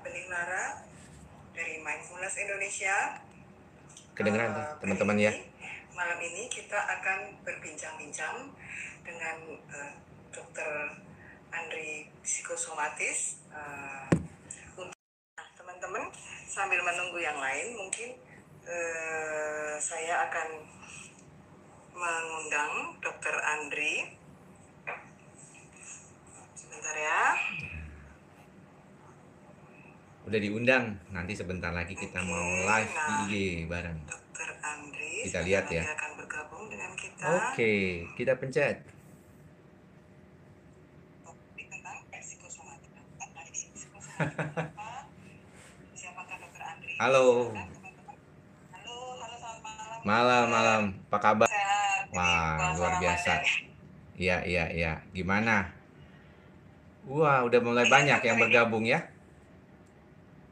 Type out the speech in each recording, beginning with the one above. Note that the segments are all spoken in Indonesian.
Bening Lara dari Mindfulness Indonesia. Kedengeran Eh, teman-teman ya. Malam ini kita akan berbincang-bincang dengan eh, Dr. Andri psikosomatis. eh, untuk nah, teman-teman sambil menunggu yang lain, mungkin eh, saya akan mengundang Dr. Andri. Sebentar ya. Udah diundang. Nanti sebentar lagi kita mau live di IG bareng. Kita lihat ya. akan bergabung dengan kita Oke, kita pencet. Halo. Silakan, teman-teman. Halo, halo selamat malam. Malam. Apa kabar? Wah, luar biasa. Ramadan. Iya, iya, iya. Gimana? Wah, udah mulai banyak yang bergabung ya.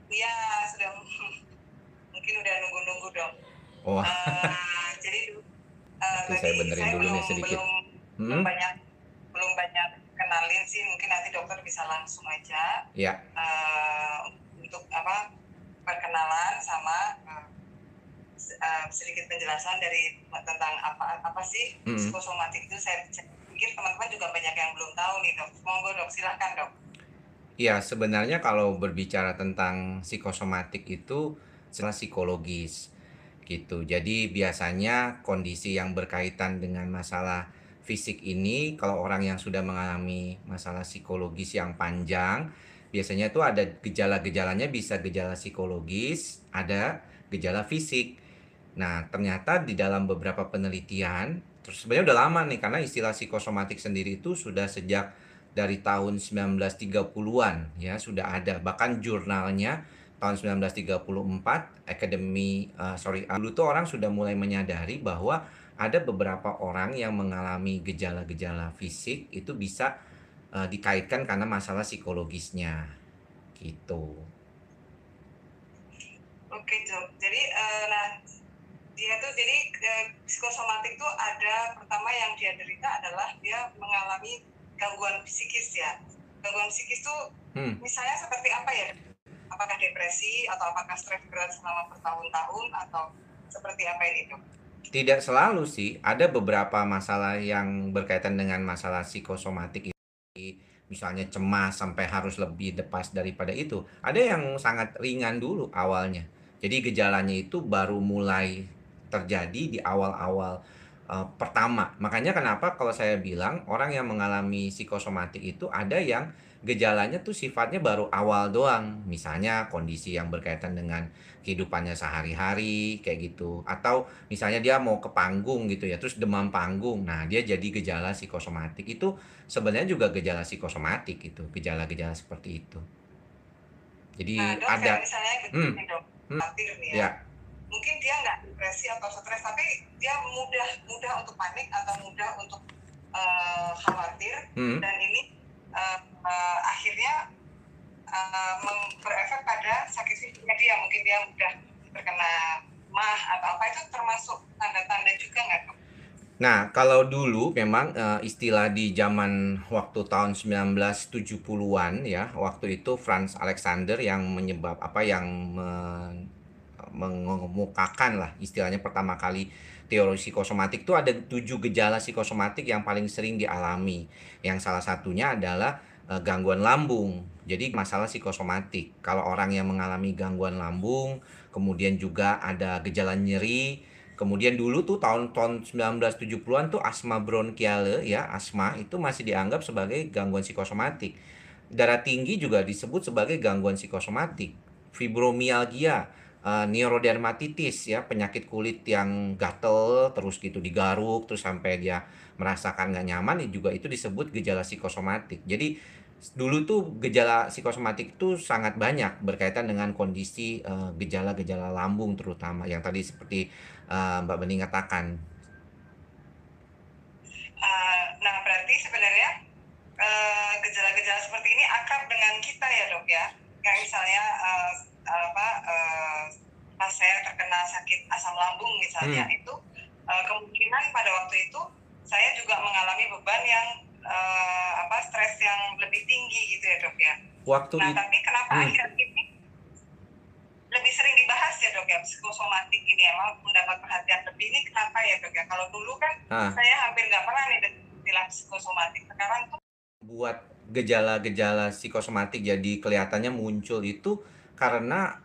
Iya, sudah mungkin udah nunggu-nunggu dong. Oh, Eh, jadi tadi saya benerin dulu nih belum, sedikit. Belum, belum hmm? banyak belum banyak kenalin sih. Mungkin nanti dokter bisa langsung aja Ya, eh, untuk apa perkenalan sama eh, sedikit penjelasan dari tentang apa apa sih Mm. psikosomatik itu saya, saya pikir teman-teman juga banyak yang belum tahu nih dok monggo dok silahkan dok ya sebenarnya kalau berbicara tentang psikosomatik itu secara psikologis gitu. Jadi biasanya kondisi yang berkaitan dengan masalah fisik ini kalau orang yang sudah mengalami masalah psikologis yang panjang biasanya itu ada gejala-gejalanya bisa gejala psikologis, ada gejala fisik. Nah, ternyata di dalam beberapa penelitian, terus sebenarnya udah lama nih karena istilah psikosomatik sendiri itu sudah sejak dari tahun 1930-an ya sudah ada. Bahkan jurnalnya tahun 1934 Academy eh, sorry dulu tuh orang sudah mulai menyadari bahwa ada beberapa orang yang mengalami gejala-gejala fisik itu bisa eh, dikaitkan karena masalah psikologisnya. Gitu. oke dok jadi eh, nah dia tuh jadi eh, psikosomatik tuh ada. Pertama yang dia derita adalah dia mengalami gangguan psikis ya gangguan psikis tuh Hmm. misalnya seperti apa ya apakah depresi atau apakah stres berat selama bertahun-tahun atau seperti apa dok Tidak selalu sih, ada beberapa masalah yang berkaitan dengan masalah psikosomatik ini, misalnya cemas sampai harus lebih depas daripada itu. Ada yang sangat ringan dulu awalnya. Jadi gejalanya itu baru mulai terjadi di awal-awal eh, pertama. Makanya kenapa kalau saya bilang orang yang mengalami psikosomatik itu ada yang gejalanya tuh sifatnya baru awal doang. Misalnya kondisi yang berkaitan dengan kehidupannya sehari-hari kayak gitu atau misalnya dia mau ke panggung gitu ya terus demam panggung nah dia jadi gejala psikosomatik itu sebenarnya juga gejala psikosomatik itu gejala-gejala seperti itu jadi nah dok ada misalnya begini Hmm. dok Hmm. ya ya mungkin dia nggak depresi atau stres tapi dia mudah mudah untuk panik atau mudah untuk eh, khawatir. Hmm, dan ini eh, eh, akhirnya meng- berefek pada sakit fisiknya dia. Mungkin dia mudah terkena mah atau apa itu termasuk tanda-tanda juga nggak dok? Nah, kalau dulu memang eh, istilah di zaman waktu tahun 1970-an ya, waktu itu Franz Alexander yang menyebab apa yang men- mengemukakan lah istilahnya pertama kali teori psikosomatik itu ada tujuh gejala psikosomatik yang paling sering dialami. Yang salah satunya adalah eh, gangguan lambung. Jadi masalah psikosomatik. Kalau orang yang mengalami gangguan lambung, kemudian juga ada gejala nyeri, Kemudian dulu tuh tahun-tahun 1970-an tuh asma bronkiale ya, asma itu masih dianggap sebagai gangguan psikosomatik. Darah tinggi juga disebut sebagai gangguan psikosomatik. Fibromialgia, eh, neurodermatitis ya, penyakit kulit yang gatel terus gitu digaruk terus sampai dia merasakan nggak nyaman ya juga itu disebut gejala psikosomatik. Jadi dulu tuh gejala psikosomatik itu sangat banyak berkaitan dengan kondisi eh, gejala-gejala lambung terutama yang tadi seperti eh, Mbak Bening katakan. Eh, nah berarti sebenarnya gejala-gejala seperti ini akrab dengan kita ya dok ya kayak misalnya eh, apa eh, pas saya terkena sakit asam lambung misalnya itu eh, kemungkinan pada waktu itu saya juga mengalami beban yang eh, apa stres yang lebih tinggi gitu ya dok ya Waktu nah tapi kenapa Hmm. akhir ini ya psikosomatik ini emang mendapat perhatian lebih ini kenapa ya dok ya? Kalau dulu kan Ah. saya hampir nggak pernah nih istilah psikosomatik. Sekarang tuh buat gejala-gejala psikosomatik jadi kelihatannya muncul itu karena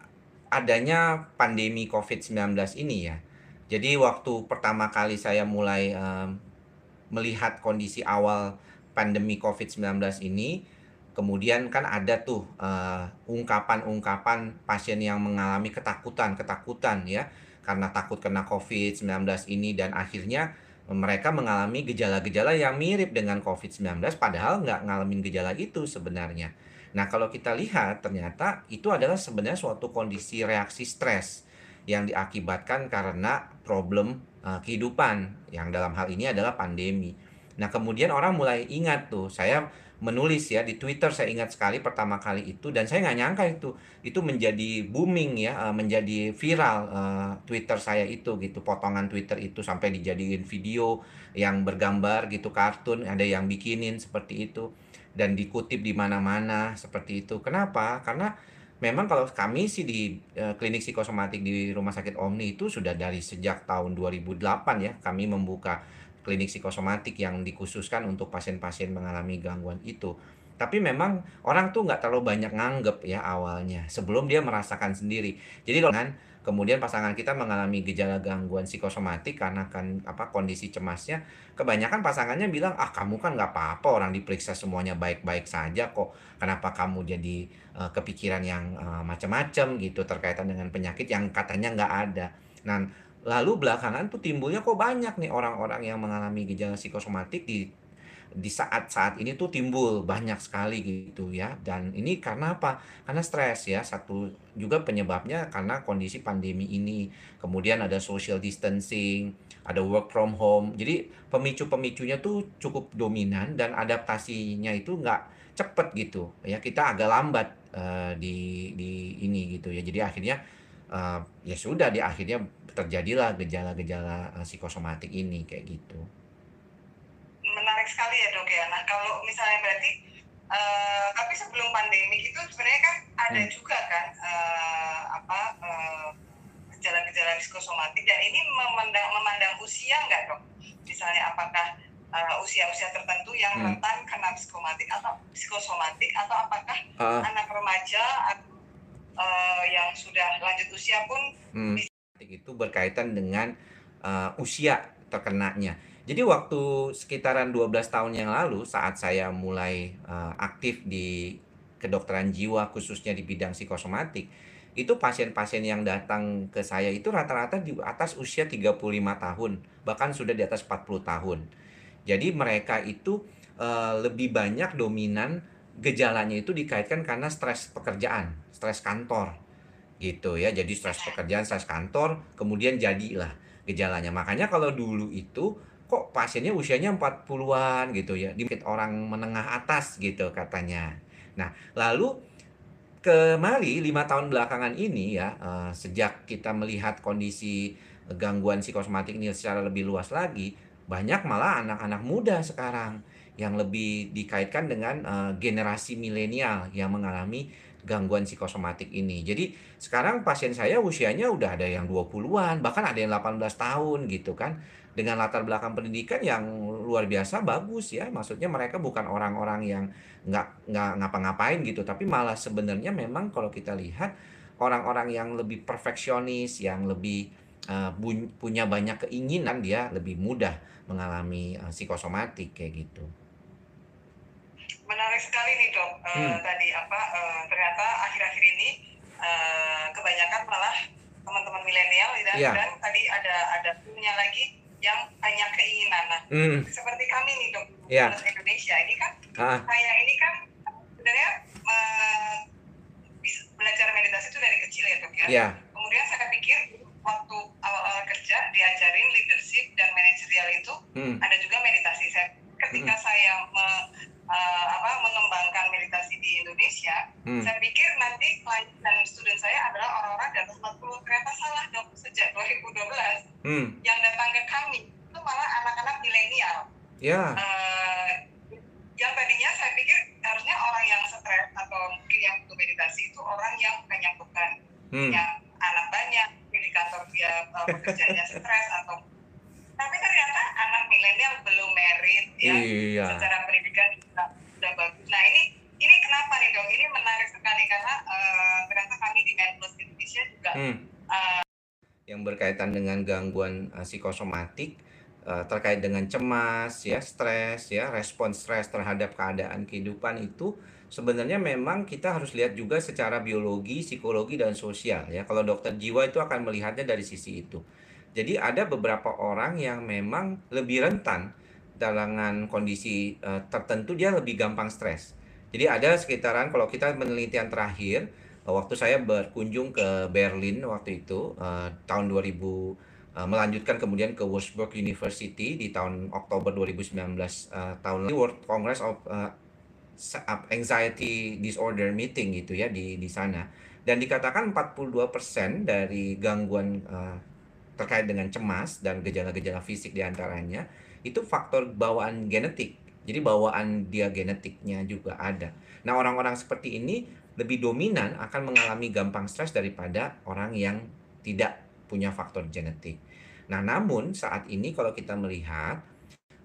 adanya pandemi COVID-19 ini ya. Jadi waktu pertama kali saya mulai em, melihat kondisi awal pandemi COVID-19 ini, kemudian kan ada tuh ungkapan-ungkapan pasien yang mengalami ketakutan-ketakutan ya, karena takut kena COVID-19 ini dan akhirnya mereka mengalami gejala-gejala yang mirip dengan COVID-19 padahal nggak ngalamin gejala itu sebenarnya. Nah, kalau kita lihat ternyata itu adalah sebenarnya suatu kondisi reaksi stres yang diakibatkan karena problem uh, kehidupan yang dalam hal ini adalah pandemi. Nah, kemudian orang mulai ingat tuh, saya menulis ya di Twitter saya ingat sekali pertama kali itu dan saya nggak nyangka itu itu menjadi booming ya uh, menjadi viral uh, Twitter saya itu gitu potongan Twitter itu sampai dijadiin video yang bergambar gitu kartun ada yang bikinin seperti itu dan dikutip di mana-mana seperti itu. Kenapa? Karena memang kalau kami sih di uh, klinik psikosomatik di Rumah Sakit Omni itu sudah dari sejak tahun 2008 ya kami membuka klinik psikosomatik yang dikhususkan untuk pasien-pasien mengalami gangguan itu. Tapi memang orang tuh nggak terlalu banyak nganggep ya awalnya sebelum dia merasakan sendiri. Jadi kan kemudian pasangan kita mengalami gejala gangguan psikosomatik karena kan apa kondisi cemasnya, kebanyakan pasangannya bilang ah kamu kan nggak apa-apa orang diperiksa semuanya baik-baik saja kok. Kenapa kamu jadi uh, kepikiran yang uh, macam-macam gitu terkaitan dengan penyakit yang katanya nggak ada. Nah Lalu belakangan tuh timbulnya kok banyak nih orang-orang yang mengalami gejala psikosomatik di di saat-saat ini tuh timbul banyak sekali gitu ya. Dan ini karena apa? Karena stres ya. Satu juga penyebabnya karena kondisi pandemi ini. Kemudian ada social distancing, ada work from home. Jadi pemicu-pemicunya tuh cukup dominan dan adaptasinya itu nggak cepet gitu ya. Kita agak lambat uh, di di ini gitu ya. Jadi akhirnya uh, ya sudah di akhirnya terjadilah gejala-gejala uh, psikosomatik ini kayak gitu. menarik sekali ya dok ya. Nah kalau misalnya berarti eh, tapi sebelum pandemi itu sebenarnya kan ada Hmm. juga kan eh, apa eh, gejala-gejala psikosomatik dan ini memandang memandang usia nggak dok? Misalnya apakah eh, usia-usia tertentu yang Hmm. rentan kena psikomatik atau psikosomatik atau apakah Uh, anak remaja atau eh, yang sudah lanjut usia pun hmm, itu berkaitan dengan uh, usia terkenanya. Jadi waktu sekitaran 12 tahun yang lalu saat saya mulai uh, aktif di kedokteran jiwa khususnya di bidang psikosomatik, itu pasien-pasien yang datang ke saya itu rata-rata di atas usia 35 tahun, bahkan sudah di atas 40 tahun. Jadi mereka itu uh, lebih banyak dominan gejalanya itu dikaitkan karena stres pekerjaan, stres kantor gitu ya. Jadi stres pekerjaan, stres kantor, kemudian jadilah gejalanya. Makanya kalau dulu itu kok pasiennya usianya 40-an gitu ya, di orang menengah atas gitu katanya. Nah, lalu kemari lima tahun belakangan ini ya, eh, sejak kita melihat kondisi gangguan psikosomatik ini secara lebih luas lagi, banyak malah anak-anak muda sekarang yang lebih dikaitkan dengan eh, generasi milenial yang mengalami gangguan psikosomatik ini. Jadi sekarang pasien saya usianya udah ada yang 20-an, bahkan ada yang 18 tahun gitu kan. Dengan latar belakang pendidikan yang luar biasa bagus ya. Maksudnya mereka bukan orang-orang yang nggak nggak ngapa-ngapain gitu, tapi malah sebenarnya memang kalau kita lihat orang-orang yang lebih perfeksionis, yang lebih bun- punya banyak keinginan dia lebih mudah mengalami eh, psikosomatik kayak gitu. Menarik sekali nih dok. Hmm. tadi apa eh, ternyata akhir-akhir ini eh, kebanyakan malah teman-teman milenial dan, Iya. dan tadi ada ada punya lagi yang hanya keinginan. Nah Hmm, seperti kami nih dok Iya. Plus Indonesia ini kan ah, saya ini kan sebenarnya bisa belajar meditasi itu dari kecil ya dok ya. Ya, kemudian saya pikir waktu awal-awal kerja diajarin leadership dan manajerial itu hmm, ada juga meditasi. Saya ketika saya me- eh, apa, mengembangkan meditasi di Indonesia hmm, saya pikir nanti klien dan student saya adalah orang-orang atas 40 ternyata salah dok sejak 2012 hmm, yang datang ke kami itu malah anak-anak milenial. Ya, Eh, yang tadinya saya pikir harusnya orang yang stres atau mungkin yang butuh meditasi itu orang yang banyak beban. Hmm, yang anak banyak, milik uh, pekerjaannya stres atau tapi ternyata anak milenial belum merit ya Iya. secara pendidikan sudah bagus. Nah ini ini kenapa nih dok? Ini menarik sekali karena uh, ternyata kami di Menplus Indonesia juga Hmm. yang berkaitan dengan gangguan uh, psikosomatik uh, terkait dengan cemas ya stres ya respon stres terhadap keadaan kehidupan itu sebenarnya memang kita harus lihat juga secara biologi psikologi dan sosial ya kalau dokter jiwa itu akan melihatnya dari sisi itu jadi ada beberapa orang yang memang lebih rentan dengan kondisi uh, tertentu dia lebih gampang stres. Jadi ada sekitaran kalau kita penelitian terakhir waktu saya berkunjung ke Berlin waktu itu uh, tahun 2000 uh, melanjutkan kemudian ke Würzburg University di tahun Oktober 2019 uh, tahun lalu World Congress of uh, Anxiety Disorder Meeting gitu ya di di sana. Dan dikatakan 42% dari gangguan uh, terkait dengan cemas dan gejala-gejala fisik di antaranya itu faktor bawaan genetik jadi bawaan dia genetiknya juga ada nah orang-orang seperti ini lebih dominan akan mengalami gampang stres daripada orang yang tidak punya faktor genetik. Nah, namun saat ini kalau kita melihat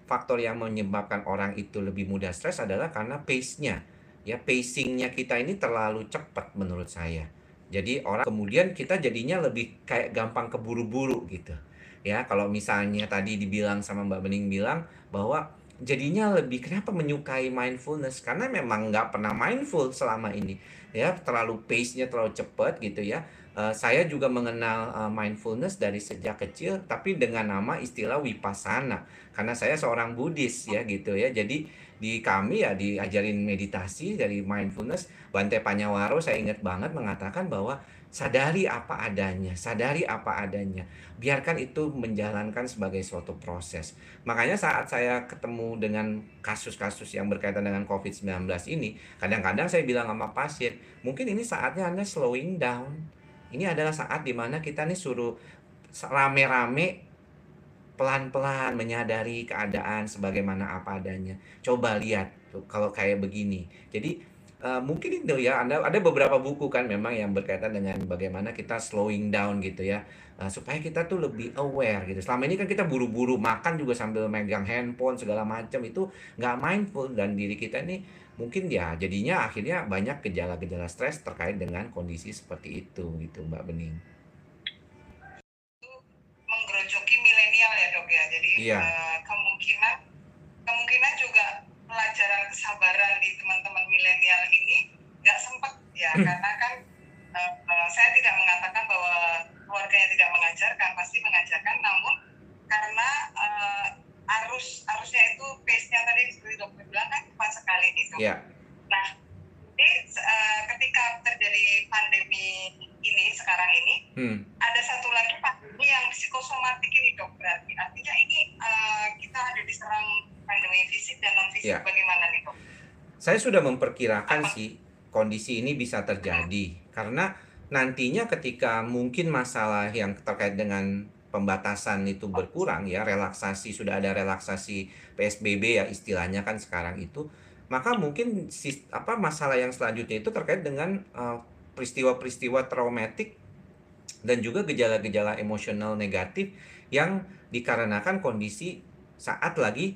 faktor yang menyebabkan orang itu lebih mudah stres adalah karena pace-nya. Ya, pacing-nya kita ini terlalu cepat menurut saya. Jadi orang kemudian kita jadinya lebih kayak gampang keburu-buru gitu. Ya, kalau misalnya tadi dibilang sama Mbak Bening bilang bahwa jadinya lebih kenapa menyukai mindfulness? Karena memang nggak pernah mindful selama ini. Ya terlalu pace-nya terlalu cepat gitu ya. Uh, saya juga mengenal uh, mindfulness dari sejak kecil tapi dengan nama istilah vipassana. Karena saya seorang Buddhis ya gitu ya. Jadi di kami ya diajarin meditasi dari mindfulness Bante Panyawaro saya ingat banget mengatakan bahwa sadari apa adanya, sadari apa adanya. Biarkan itu menjalankan sebagai suatu proses. Makanya saat saya ketemu dengan kasus-kasus yang berkaitan dengan COVID-19 ini, kadang-kadang saya bilang sama pasien, mungkin ini saatnya Anda slowing down. Ini adalah saat di mana kita nih suruh rame-rame pelan-pelan menyadari keadaan sebagaimana apa adanya. Coba lihat tuh kalau kayak begini. Jadi Uh, mungkin itu ya Anda ada beberapa buku kan memang yang berkaitan dengan bagaimana kita slowing down gitu ya uh, supaya kita tuh lebih aware gitu. Selama ini kan kita buru-buru makan juga sambil megang handphone segala macam itu nggak mindful dan diri kita ini mungkin ya jadinya akhirnya banyak gejala-gejala stres terkait dengan kondisi seperti itu gitu Mbak Bening. Menggerojoki milenial ya dok ya, jadi Iya. uh, kemungkinan kemungkinan juga pelajaran kesabaran di teman-teman milenial ini nggak sempat ya Hmm. karena kan uh, uh, saya tidak mengatakan bahwa keluarganya tidak mengajarkan pasti mengajarkan namun karena uh, arus arusnya itu pace-nya tadi seperti dokter bilang kan cepat sekali gitu. Ya, Nah, jadi uh, ketika terjadi pandemi ini sekarang ini hmm. ada satu lagi pandemi yang psikosomatik ini dok berarti artinya ini uh, kita ada diserang pandemi fisik dan non fisik Ya. bagaimana nih dok? Saya sudah memperkirakan sih kondisi ini bisa terjadi karena nantinya ketika mungkin masalah yang terkait dengan pembatasan itu berkurang ya relaksasi sudah ada relaksasi PSBB ya istilahnya kan sekarang itu maka mungkin apa masalah yang selanjutnya itu terkait dengan uh, peristiwa-peristiwa traumatik dan juga gejala-gejala emosional negatif yang dikarenakan kondisi saat lagi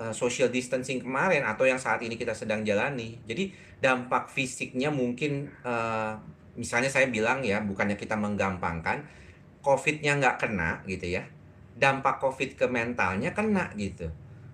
uh, social distancing kemarin atau yang saat ini kita sedang jalani. Jadi dampak fisiknya mungkin uh, misalnya saya bilang ya bukannya kita menggampangkan COVID-nya nggak kena gitu ya. Dampak COVID ke mentalnya kena gitu.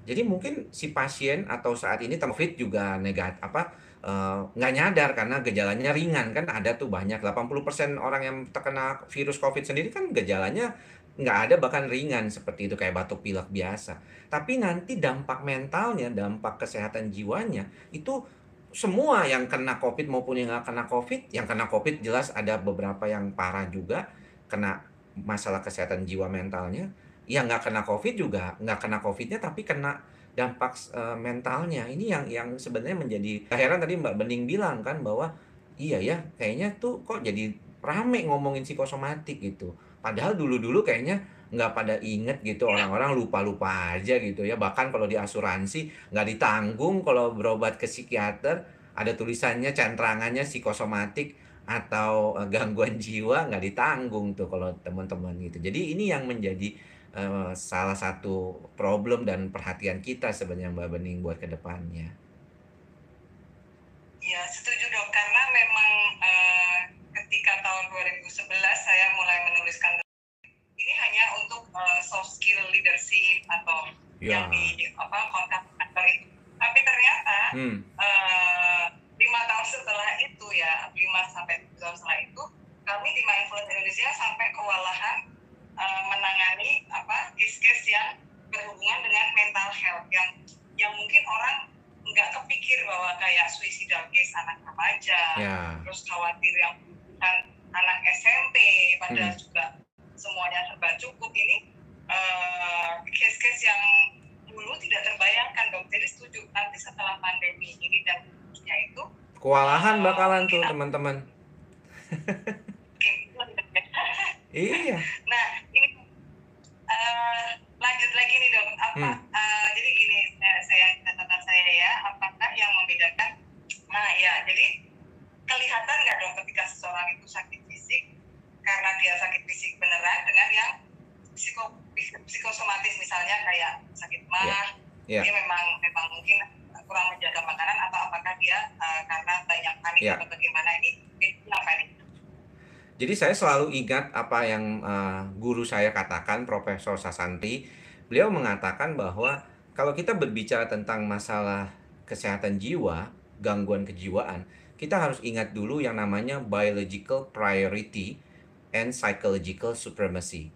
Jadi mungkin si pasien atau saat ini COVID juga negatif apa eh, nggak nyadar karena gejalanya ringan kan ada tuh banyak 80% orang yang terkena virus COVID sendiri kan gejalanya nggak ada bahkan ringan seperti itu kayak batuk pilek biasa. Tapi nanti dampak mentalnya, dampak kesehatan jiwanya itu semua yang kena COVID maupun yang nggak kena COVID, yang kena COVID jelas ada beberapa yang parah juga kena masalah kesehatan jiwa mentalnya. Yang nggak kena COVID juga nggak kena COVID-nya tapi kena dampak eh, mentalnya. Ini yang yang sebenarnya menjadi heran tadi Mbak Bening bilang kan bahwa iya ya kayaknya tuh kok jadi rame ngomongin psikosomatik gitu. Padahal dulu-dulu kayaknya nggak pada inget gitu orang-orang lupa-lupa aja gitu ya bahkan kalau di asuransi nggak ditanggung kalau berobat ke psikiater ada tulisannya centrangannya psikosomatik atau uh, gangguan jiwa nggak ditanggung tuh kalau teman-teman gitu. Jadi ini yang menjadi uh, salah satu problem dan perhatian kita sebenarnya Mbak Bening buat ke depannya. Ya setuju dok karena memang uh, ketika tahun 2011 saya mulai menuliskan ini hanya untuk uh, soft skill leadership atau Ya. yang di apa kontak kantor itu. Tapi ternyata Hmm. eh, lima tahun setelah itu ya lima sampai tujuh tahun setelah itu kami di Mindfulness Indonesia sampai kewalahan eh, menangani apa case-case yang berhubungan dengan mental health yang yang mungkin orang nggak kepikir bahwa kayak suicidal case anak remaja Ya. terus khawatir yang bukan anak SMP padahal Hmm. juga semuanya serba cukup ini eh, case-case yang dulu tidak terbayangkan dok jadi setuju nanti setelah pandemi ini dan seterusnya itu Kewalahan bakalan tuh teman-teman. Iya. nah eh, lanjut lagi nih dok apa Hmm. eh, jadi gini saya, saya catatan saya ya apakah yang membedakan nah ya jadi kelihatan nggak dong ketika seseorang itu sakit fisik karena dia sakit fisik beneran dengan yang psiko psikosomatis misalnya kayak sakit mah Ya. dia memang memang mungkin kurang menjaga makanan atau apakah dia eh, karena banyak panik Ya. atau bagaimana ini apa nih Jadi saya selalu ingat apa yang uh, guru saya katakan, Profesor Sasanti. Beliau mengatakan bahwa kalau kita berbicara tentang masalah kesehatan jiwa, gangguan kejiwaan, kita harus ingat dulu yang namanya biological priority and psychological supremacy.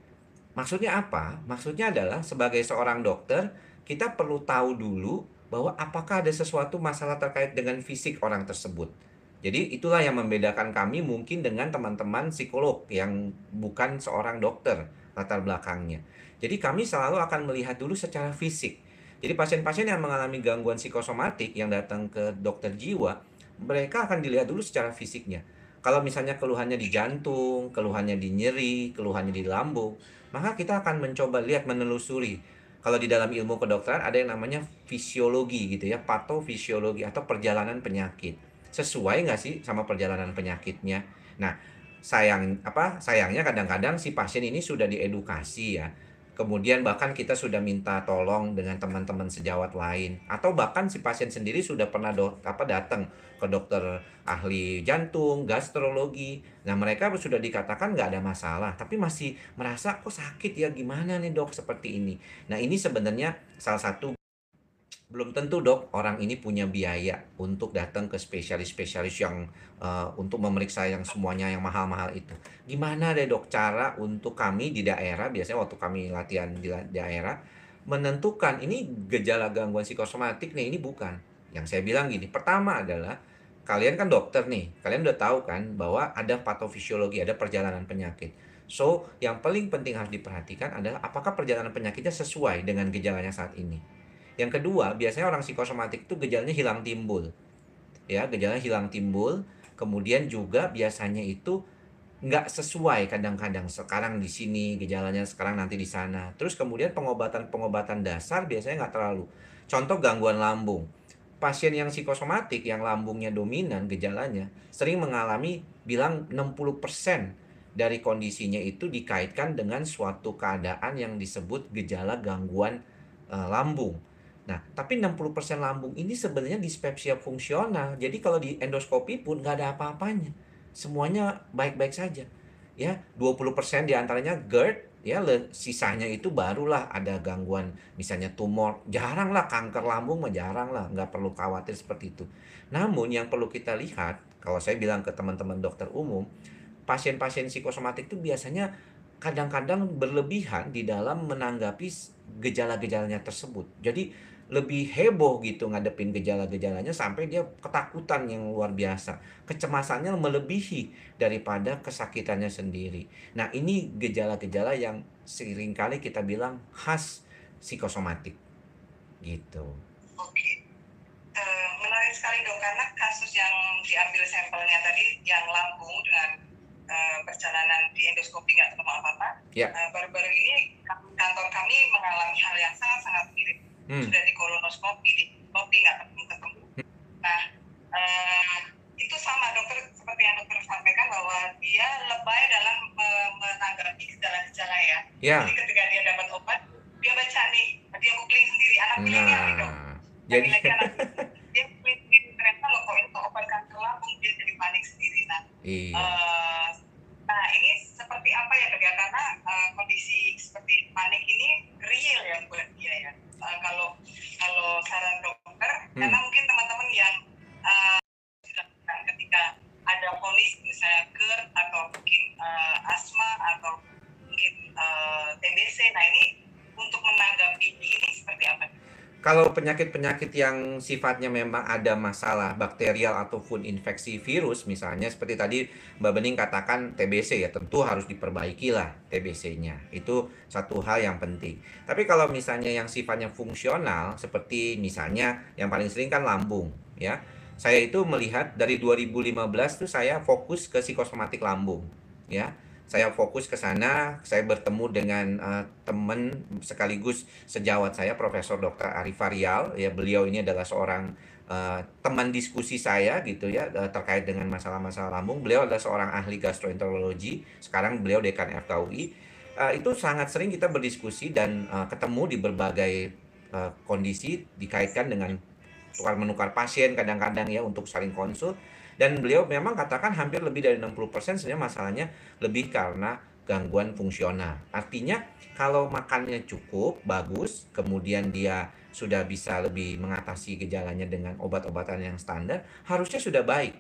Maksudnya apa? Maksudnya adalah sebagai seorang dokter, kita perlu tahu dulu bahwa apakah ada sesuatu masalah terkait dengan fisik orang tersebut. Jadi itulah yang membedakan kami mungkin dengan teman-teman psikolog yang bukan seorang dokter latar belakangnya. Jadi kami selalu akan melihat dulu secara fisik. Jadi pasien-pasien yang mengalami gangguan psikosomatik yang datang ke dokter jiwa, mereka akan dilihat dulu secara fisiknya. Kalau misalnya keluhannya di jantung, keluhannya di nyeri, keluhannya di lambung, maka kita akan mencoba lihat menelusuri. Kalau di dalam ilmu kedokteran ada yang namanya fisiologi gitu ya, patofisiologi atau perjalanan penyakit sesuai nggak sih sama perjalanan penyakitnya. Nah, sayang apa sayangnya kadang-kadang si pasien ini sudah diedukasi ya. Kemudian bahkan kita sudah minta tolong dengan teman-teman sejawat lain atau bahkan si pasien sendiri sudah pernah do, apa datang ke dokter ahli jantung, gastrologi. Nah, mereka sudah dikatakan nggak ada masalah, tapi masih merasa kok sakit ya gimana nih dok seperti ini. Nah, ini sebenarnya salah satu belum tentu dok orang ini punya biaya untuk datang ke spesialis-spesialis yang uh, untuk memeriksa yang semuanya yang mahal-mahal itu. Gimana deh dok cara untuk kami di daerah biasanya waktu kami latihan di daerah menentukan ini gejala gangguan psikosomatik nih ini bukan. Yang saya bilang gini, pertama adalah kalian kan dokter nih, kalian udah tahu kan bahwa ada patofisiologi, ada perjalanan penyakit. So, yang paling penting harus diperhatikan adalah apakah perjalanan penyakitnya sesuai dengan gejalanya saat ini. Yang kedua, biasanya orang psikosomatik itu gejalanya hilang timbul. Ya, gejalanya hilang timbul. Kemudian juga biasanya itu nggak sesuai kadang-kadang sekarang di sini gejalanya sekarang nanti di sana. Terus kemudian pengobatan-pengobatan dasar biasanya nggak terlalu. Contoh gangguan lambung. Pasien yang psikosomatik yang lambungnya dominan gejalanya sering mengalami bilang 60% dari kondisinya itu dikaitkan dengan suatu keadaan yang disebut gejala gangguan eh, lambung. Nah, tapi 60% lambung ini sebenarnya dispepsia fungsional. Jadi kalau di endoskopi pun nggak ada apa-apanya. Semuanya baik-baik saja. Ya, 20% di antaranya GERD, ya sisanya itu barulah ada gangguan misalnya tumor. Jarang lah kanker lambung mah jarang lah, nggak perlu khawatir seperti itu. Namun yang perlu kita lihat, kalau saya bilang ke teman-teman dokter umum, pasien-pasien psikosomatik itu biasanya kadang-kadang berlebihan di dalam menanggapi gejala-gejalanya tersebut. Jadi lebih heboh gitu ngadepin gejala-gejalanya sampai dia ketakutan yang luar biasa. Kecemasannya melebihi daripada kesakitannya sendiri. Nah, ini gejala-gejala yang sering kali kita bilang khas psikosomatik. Gitu. Oke. Eh, menarik sekali dok karena kasus yang diambil sampelnya tadi yang lambung dengan eh, perjalanan di endoskopi nggak ketemu apa-apa. Ya. Eh, baru-baru ini kantor kami mengalami hal yang sangat-sangat mirip. Hmm. Sudah di kolonoskopi, di kopi nggak ketemu-ketemu. Nah, eh, itu sama dokter seperti yang dokter sampaikan bahwa dia lebay dalam me- menanggapi gejala-gejala ya. Ya. Jadi ketika dia dapat obat, dia baca nih, dia googling sendiri anak milenial. Nah, Jadi jadi anak dia googling sendiri ternyata loh kok kok obat kanker lambung dia jadi panik sendiri. Nah, iya. eh, nah ini seperti apa ya dok ya? Karena eh, kondisi seperti panik ini real ya buat dia ya. Eh, kalau kalau saran dokter, Hmm. karena Kalau penyakit-penyakit yang sifatnya memang ada masalah bakterial ataupun infeksi virus misalnya seperti tadi Mbak Bening katakan TBC ya tentu harus diperbaiki lah TBC-nya. Itu satu hal yang penting. Tapi kalau misalnya yang sifatnya fungsional seperti misalnya yang paling sering kan lambung ya. Saya itu melihat dari 2015 tuh saya fokus ke psikosomatik lambung ya. Saya fokus ke sana, saya bertemu dengan eh, teman sekaligus sejawat saya Profesor Dr. Arif Arial. Ya beliau ini adalah seorang eh, teman diskusi saya gitu ya eh, terkait dengan masalah-masalah lambung. Beliau adalah seorang ahli gastroenterologi sekarang beliau dekan FKUI Eh, itu sangat sering kita berdiskusi dan eh, ketemu di berbagai eh, kondisi dikaitkan dengan tukar menukar pasien kadang-kadang ya untuk saling konsul dan beliau memang katakan hampir lebih dari 60% sebenarnya masalahnya lebih karena gangguan fungsional. Artinya kalau makannya cukup, bagus, kemudian dia sudah bisa lebih mengatasi gejalanya dengan obat-obatan yang standar, harusnya sudah baik.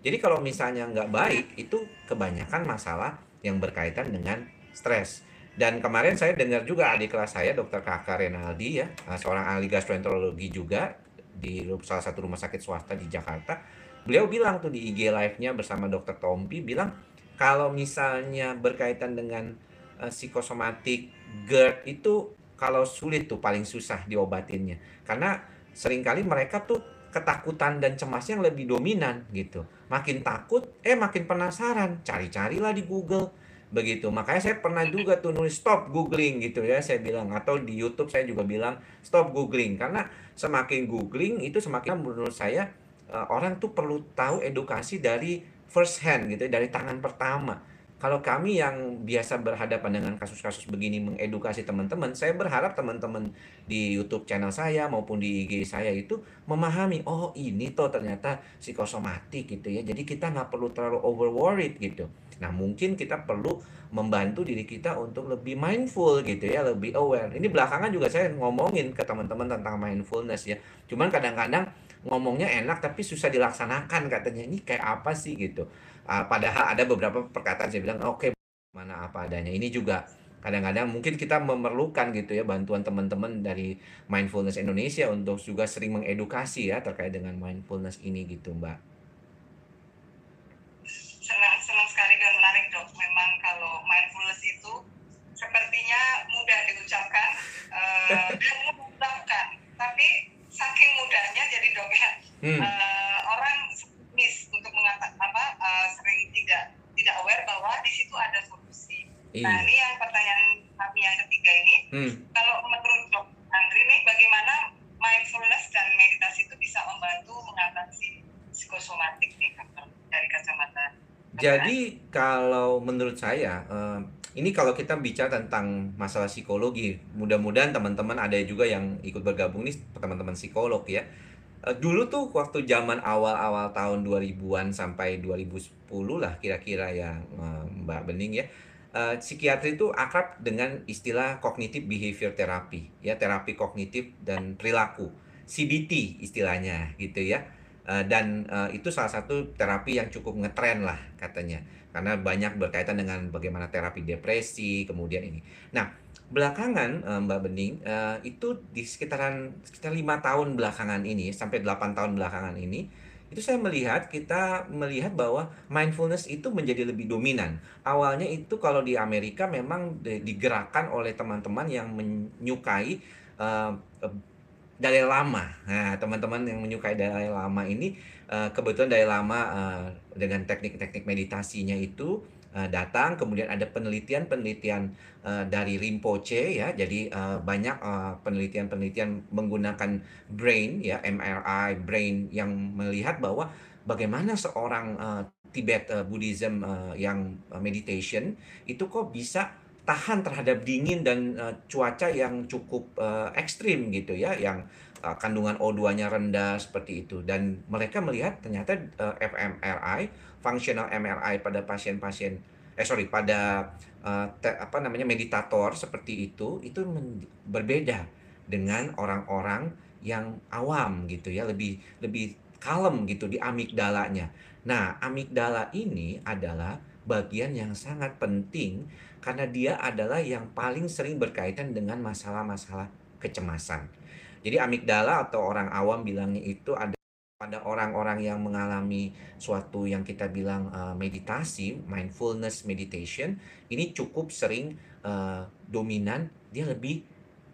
Jadi kalau misalnya nggak baik, itu kebanyakan masalah yang berkaitan dengan stres. Dan kemarin saya dengar juga adik kelas saya, Dr. Kakak Renaldi ya, seorang ahli gastroenterologi juga di salah satu rumah sakit swasta di Jakarta. Beliau bilang tuh di IG live-nya bersama Dr. Tompi bilang kalau misalnya berkaitan dengan uh, psikosomatik GERD itu kalau sulit tuh paling susah diobatinnya. Karena sering kali mereka tuh ketakutan dan cemasnya yang lebih dominan gitu. Makin takut, eh makin penasaran, cari-carilah di Google begitu. Makanya saya pernah juga tuh nulis stop googling gitu ya, saya bilang atau di YouTube saya juga bilang stop googling karena semakin googling itu semakin menurut saya uh, orang tuh perlu tahu edukasi dari first hand gitu dari tangan pertama. Kalau kami yang biasa berhadapan dengan kasus-kasus begini mengedukasi teman-teman, saya berharap teman-teman di YouTube channel saya maupun di IG saya itu memahami, oh ini tuh ternyata psikosomatik gitu ya. Jadi kita nggak perlu terlalu over worried gitu. Nah mungkin kita perlu membantu diri kita untuk lebih mindful gitu ya, lebih aware. Ini belakangan juga saya ngomongin ke teman-teman tentang mindfulness ya. Cuman kadang-kadang ngomongnya enak tapi susah dilaksanakan katanya. Ini kayak apa sih gitu? Uh, padahal ada beberapa perkataan saya bilang oke okay, mana apa adanya. Ini juga kadang-kadang mungkin kita memerlukan gitu ya bantuan teman-teman dari mindfulness Indonesia untuk juga sering mengedukasi ya terkait dengan mindfulness ini gitu mbak. Senang senang sekali dan menarik dok. Memang kalau mindfulness itu sepertinya mudah diucapkan uh, dan mudah dilakukan tapi saking mudahnya jadi dok ya hmm. uh, orang miss untuk mengatakan apa uh, sering tidak tidak aware bahwa di situ ada solusi. Iya. Nah ini yang pertanyaan kami yang ketiga ini, Hmm. kalau menurut dok Andri nih bagaimana mindfulness dan meditasi itu bisa membantu mengatasi psikosomatik nih dokter dari kacamata. Jadi kalau menurut saya eh, ini kalau kita bicara tentang masalah psikologi, mudah-mudahan teman-teman ada juga yang ikut bergabung nih teman-teman psikolog ya. Eh, dulu tuh waktu zaman awal-awal tahun 2000-an sampai 2010 lah kira-kira yang eh, Mbak Bening ya. eh, psikiatri itu akrab dengan istilah cognitive behavior therapy, ya terapi kognitif dan perilaku, CBT istilahnya gitu ya. Dan itu salah satu terapi yang cukup ngetren lah katanya karena banyak berkaitan dengan bagaimana terapi depresi kemudian ini. Nah belakangan eh, Mbak Bening eh, itu di sekitaran sekitar lima tahun belakangan ini sampai 8 tahun belakangan ini itu saya melihat kita melihat bahwa mindfulness itu menjadi lebih dominan. Awalnya itu kalau di Amerika memang di- digerakkan oleh teman-teman yang menyukai eh, Dalai Lama. Nah, teman-teman yang menyukai Dalai Lama ini kebetulan Dalai Lama dengan teknik-teknik meditasinya itu datang, kemudian ada penelitian-penelitian eh, dari Rinpoche ya. Jadi eh, banyak eh, penelitian-penelitian menggunakan brain ya, MRI brain yang melihat bahwa bagaimana seorang eh, Tibet uh, Buddhism yang meditation itu kok bisa tahan terhadap dingin dan cuaca yang cukup ekstrim gitu ya yang uh, kandungan O2-nya rendah seperti itu dan mereka melihat ternyata uh, fMRI functional MRI pada pasien-pasien eh sorry pada uh, te, apa namanya meditator seperti itu itu berbeda dengan orang-orang yang awam gitu ya lebih lebih kalem gitu di amigdalanya. Nah, amigdala ini adalah bagian yang sangat penting karena dia adalah yang paling sering berkaitan dengan masalah-masalah kecemasan. Jadi amigdala atau orang awam bilangnya itu ada pada orang-orang yang mengalami suatu yang kita bilang uh, meditasi, mindfulness meditation, ini cukup sering uh, dominan, dia lebih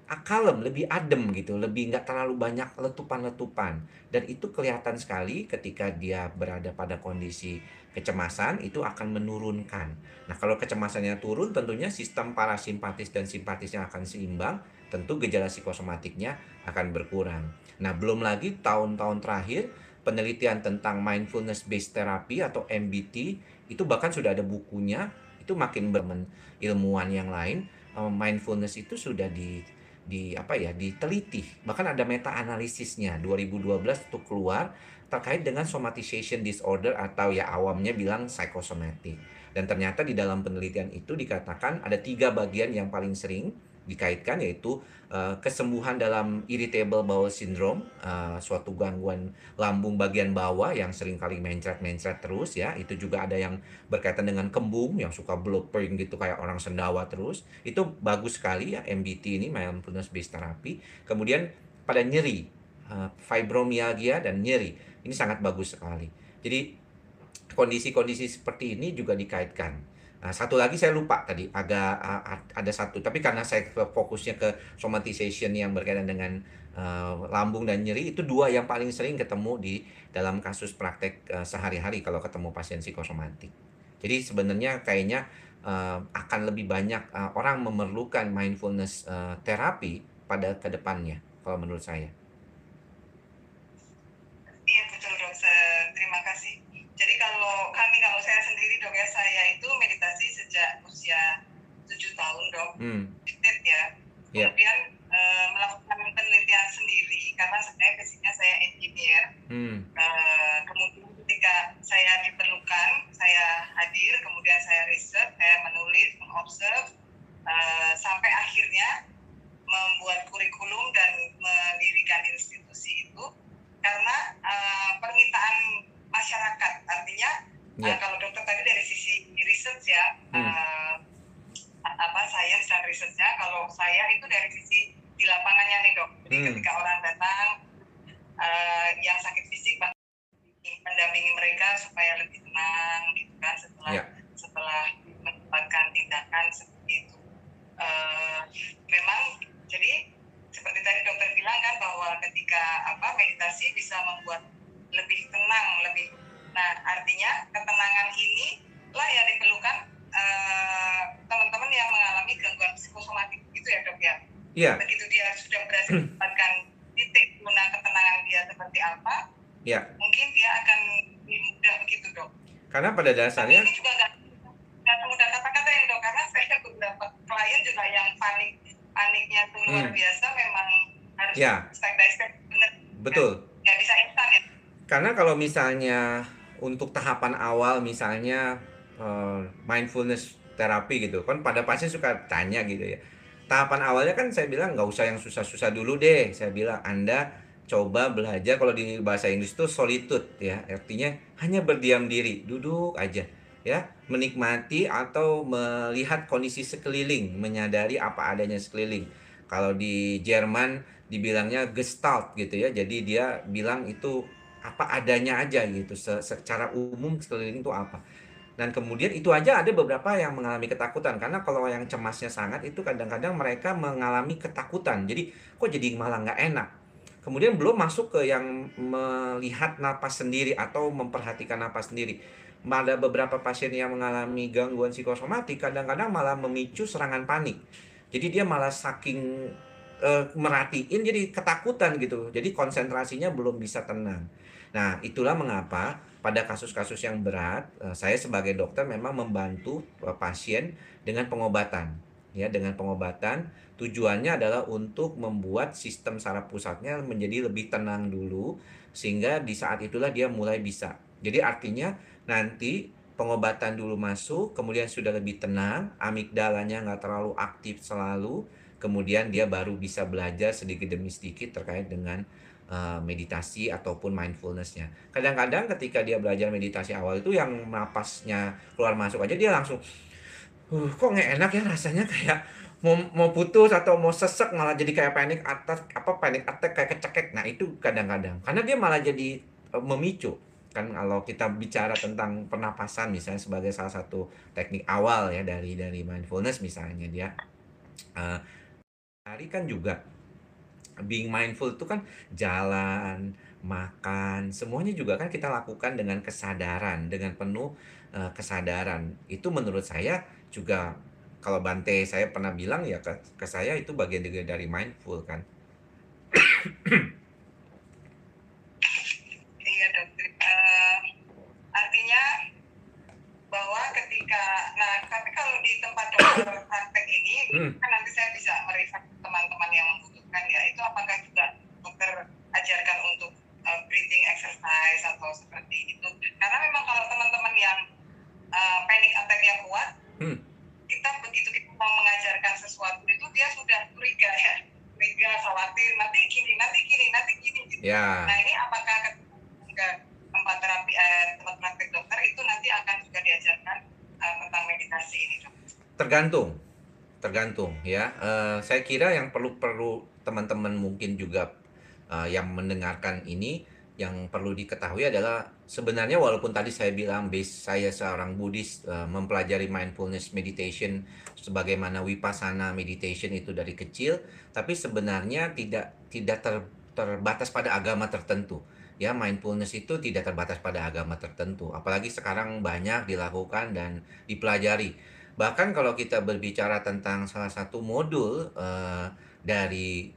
kalem, lebih adem gitu, lebih nggak terlalu banyak letupan-letupan. Dan itu kelihatan sekali ketika dia berada pada kondisi kecemasan, itu akan menurunkan. Nah kalau kecemasannya turun, tentunya sistem parasimpatis dan simpatisnya akan seimbang, tentu gejala psikosomatiknya akan berkurang. Nah, belum lagi tahun-tahun terakhir penelitian tentang mindfulness based therapy atau MBT itu bahkan sudah ada bukunya itu makin bermen ilmuwan yang lain eh, mindfulness itu sudah di di apa ya diteliti bahkan ada meta analisisnya 2012 itu keluar terkait dengan somatization disorder atau ya awamnya bilang psychosomatic dan ternyata di dalam penelitian itu dikatakan ada tiga bagian yang paling sering dikaitkan yaitu uh, kesembuhan dalam irritable bowel syndrome, uh, suatu gangguan lambung bagian bawah yang sering kali mencret-mencret terus ya. Itu juga ada yang berkaitan dengan kembung yang suka bloopering gitu kayak orang sendawa terus. Itu bagus sekali ya MBT ini mindfulness based therapy. Kemudian pada nyeri, uh, fibromyalgia dan nyeri. Ini sangat bagus sekali. Jadi kondisi-kondisi seperti ini juga dikaitkan Nah, satu lagi saya lupa tadi agak ada satu tapi karena saya fokusnya ke somatization yang berkaitan dengan uh, lambung dan nyeri itu dua yang paling sering ketemu di dalam kasus praktek uh, sehari-hari kalau ketemu pasien psikosomatik. Jadi sebenarnya kayaknya uh, akan lebih banyak uh, orang memerlukan mindfulness uh, terapi pada ke depannya kalau menurut saya. Iya betul dokter, terima kasih. Jadi kalau kami kalau saya sendiri dok ya saya itu meditasi sejak usia tujuh tahun dok, hmm. ya. Yeah. Kemudian e, melakukan penelitian sendiri karena sebenarnya basicnya saya engineer. Hmm. E, kemudian ketika saya diperlukan, saya hadir, kemudian saya riset, saya menulis, mengobserv, e, sampai akhirnya membuat kurikulum dan mendirikan institusi itu karena uh, permintaan masyarakat. Artinya yeah. uh, kalau dokter tadi dari sisi research ya, hmm. uh, apa sains dan risetnya, kalau saya itu dari sisi di lapangannya nih dok. Jadi hmm. ketika orang datang uh, yang sakit fisik mendampingi mereka supaya lebih tenang gitu kan setelah yeah. setelah mendapatkan tindakan seperti itu. Uh, memang jadi seperti tadi dokter bilang kan bahwa ketika apa meditasi bisa membuat lebih tenang lebih nah artinya ketenangan ini lah yang diperlukan uh, teman-teman yang mengalami gangguan psikosomatik itu ya dok ya? Iya. Begitu dia sudah berhasil mendapatkan titik guna ketenangan dia seperti apa iya. mungkin dia akan lebih mudah begitu dok. Karena pada dasarnya Tapi ini juga nggak semudah kata-kata ya dok karena saya beberapa klien juga yang panik paniknya luar hmm. biasa memang harus ya. step by step benar betul. Nggak bisa instan ya? Karena kalau misalnya untuk tahapan awal misalnya uh, mindfulness terapi gitu. Kan pada pasien suka tanya gitu ya. Tahapan awalnya kan saya bilang nggak usah yang susah-susah dulu deh. Saya bilang anda coba belajar kalau di bahasa Inggris itu solitude ya. Artinya hanya berdiam diri duduk aja ya. Menikmati atau melihat kondisi sekeliling menyadari apa adanya sekeliling. Kalau di Jerman dibilangnya gestalt gitu ya. Jadi dia bilang itu apa adanya aja gitu secara umum sekeliling itu apa. Dan kemudian itu aja ada beberapa yang mengalami ketakutan karena kalau yang cemasnya sangat itu kadang-kadang mereka mengalami ketakutan. Jadi kok jadi malah nggak enak? Kemudian belum masuk ke yang melihat napas sendiri atau memperhatikan napas sendiri. Ada beberapa pasien yang mengalami gangguan psikosomatik kadang-kadang malah memicu serangan panik. Jadi dia malah saking uh, merhatiin jadi ketakutan gitu. Jadi konsentrasinya belum bisa tenang Nah, itulah mengapa pada kasus-kasus yang berat, eh, saya sebagai dokter memang membantu eh, pasien dengan pengobatan. Ya, dengan pengobatan tujuannya adalah untuk membuat sistem saraf pusatnya menjadi lebih tenang dulu sehingga di saat itulah dia mulai bisa. Jadi artinya nanti pengobatan dulu masuk, kemudian sudah lebih tenang, amigdalanya nggak terlalu aktif selalu, kemudian dia baru bisa belajar sedikit demi sedikit terkait dengan uh, meditasi ataupun mindfulnessnya. Kadang-kadang ketika dia belajar meditasi awal itu yang napasnya keluar masuk aja dia langsung, uh, kok nggak enak ya rasanya kayak mau mau putus atau mau sesek malah jadi kayak panik attack apa panik attack kayak kecekek. Nah itu kadang-kadang karena dia malah jadi uh, memicu kan kalau kita bicara tentang pernapasan misalnya sebagai salah satu teknik awal ya dari dari mindfulness misalnya dia uh, hari kan juga being mindful itu kan jalan makan semuanya juga kan kita lakukan dengan kesadaran dengan penuh uh, kesadaran. Itu menurut saya juga kalau Bante saya pernah bilang ya ke, ke saya itu bagian dari, dari mindful kan. Bahwa ketika nah tapi kalau di tempat dokter praktek ini hmm. kan nanti saya bisa merefer teman-teman yang membutuhkan ya itu apakah juga dokter ajarkan untuk uh, breathing exercise atau seperti itu karena memang kalau teman-teman yang uh, panic attack yang kuat hmm. kita begitu kita mau mengajarkan sesuatu itu dia sudah curiga ya curiga khawatir nanti gini nanti gini nanti gini gitu. yeah. nah ini apakah ketika tempat terapi eh, tempat praktek dokter itu nanti akan juga diajarkan eh, tentang meditasi ini dok. Tergantung, tergantung ya. Uh, saya kira yang perlu perlu teman-teman mungkin juga uh, yang mendengarkan ini yang perlu diketahui adalah sebenarnya walaupun tadi saya bilang base saya seorang Buddhis uh, mempelajari mindfulness meditation sebagaimana vipassana meditation itu dari kecil, tapi sebenarnya tidak tidak ter, terbatas pada agama tertentu. Ya mindfulness itu tidak terbatas pada agama tertentu. Apalagi sekarang banyak dilakukan dan dipelajari bahkan kalau kita berbicara tentang salah satu modul uh, dari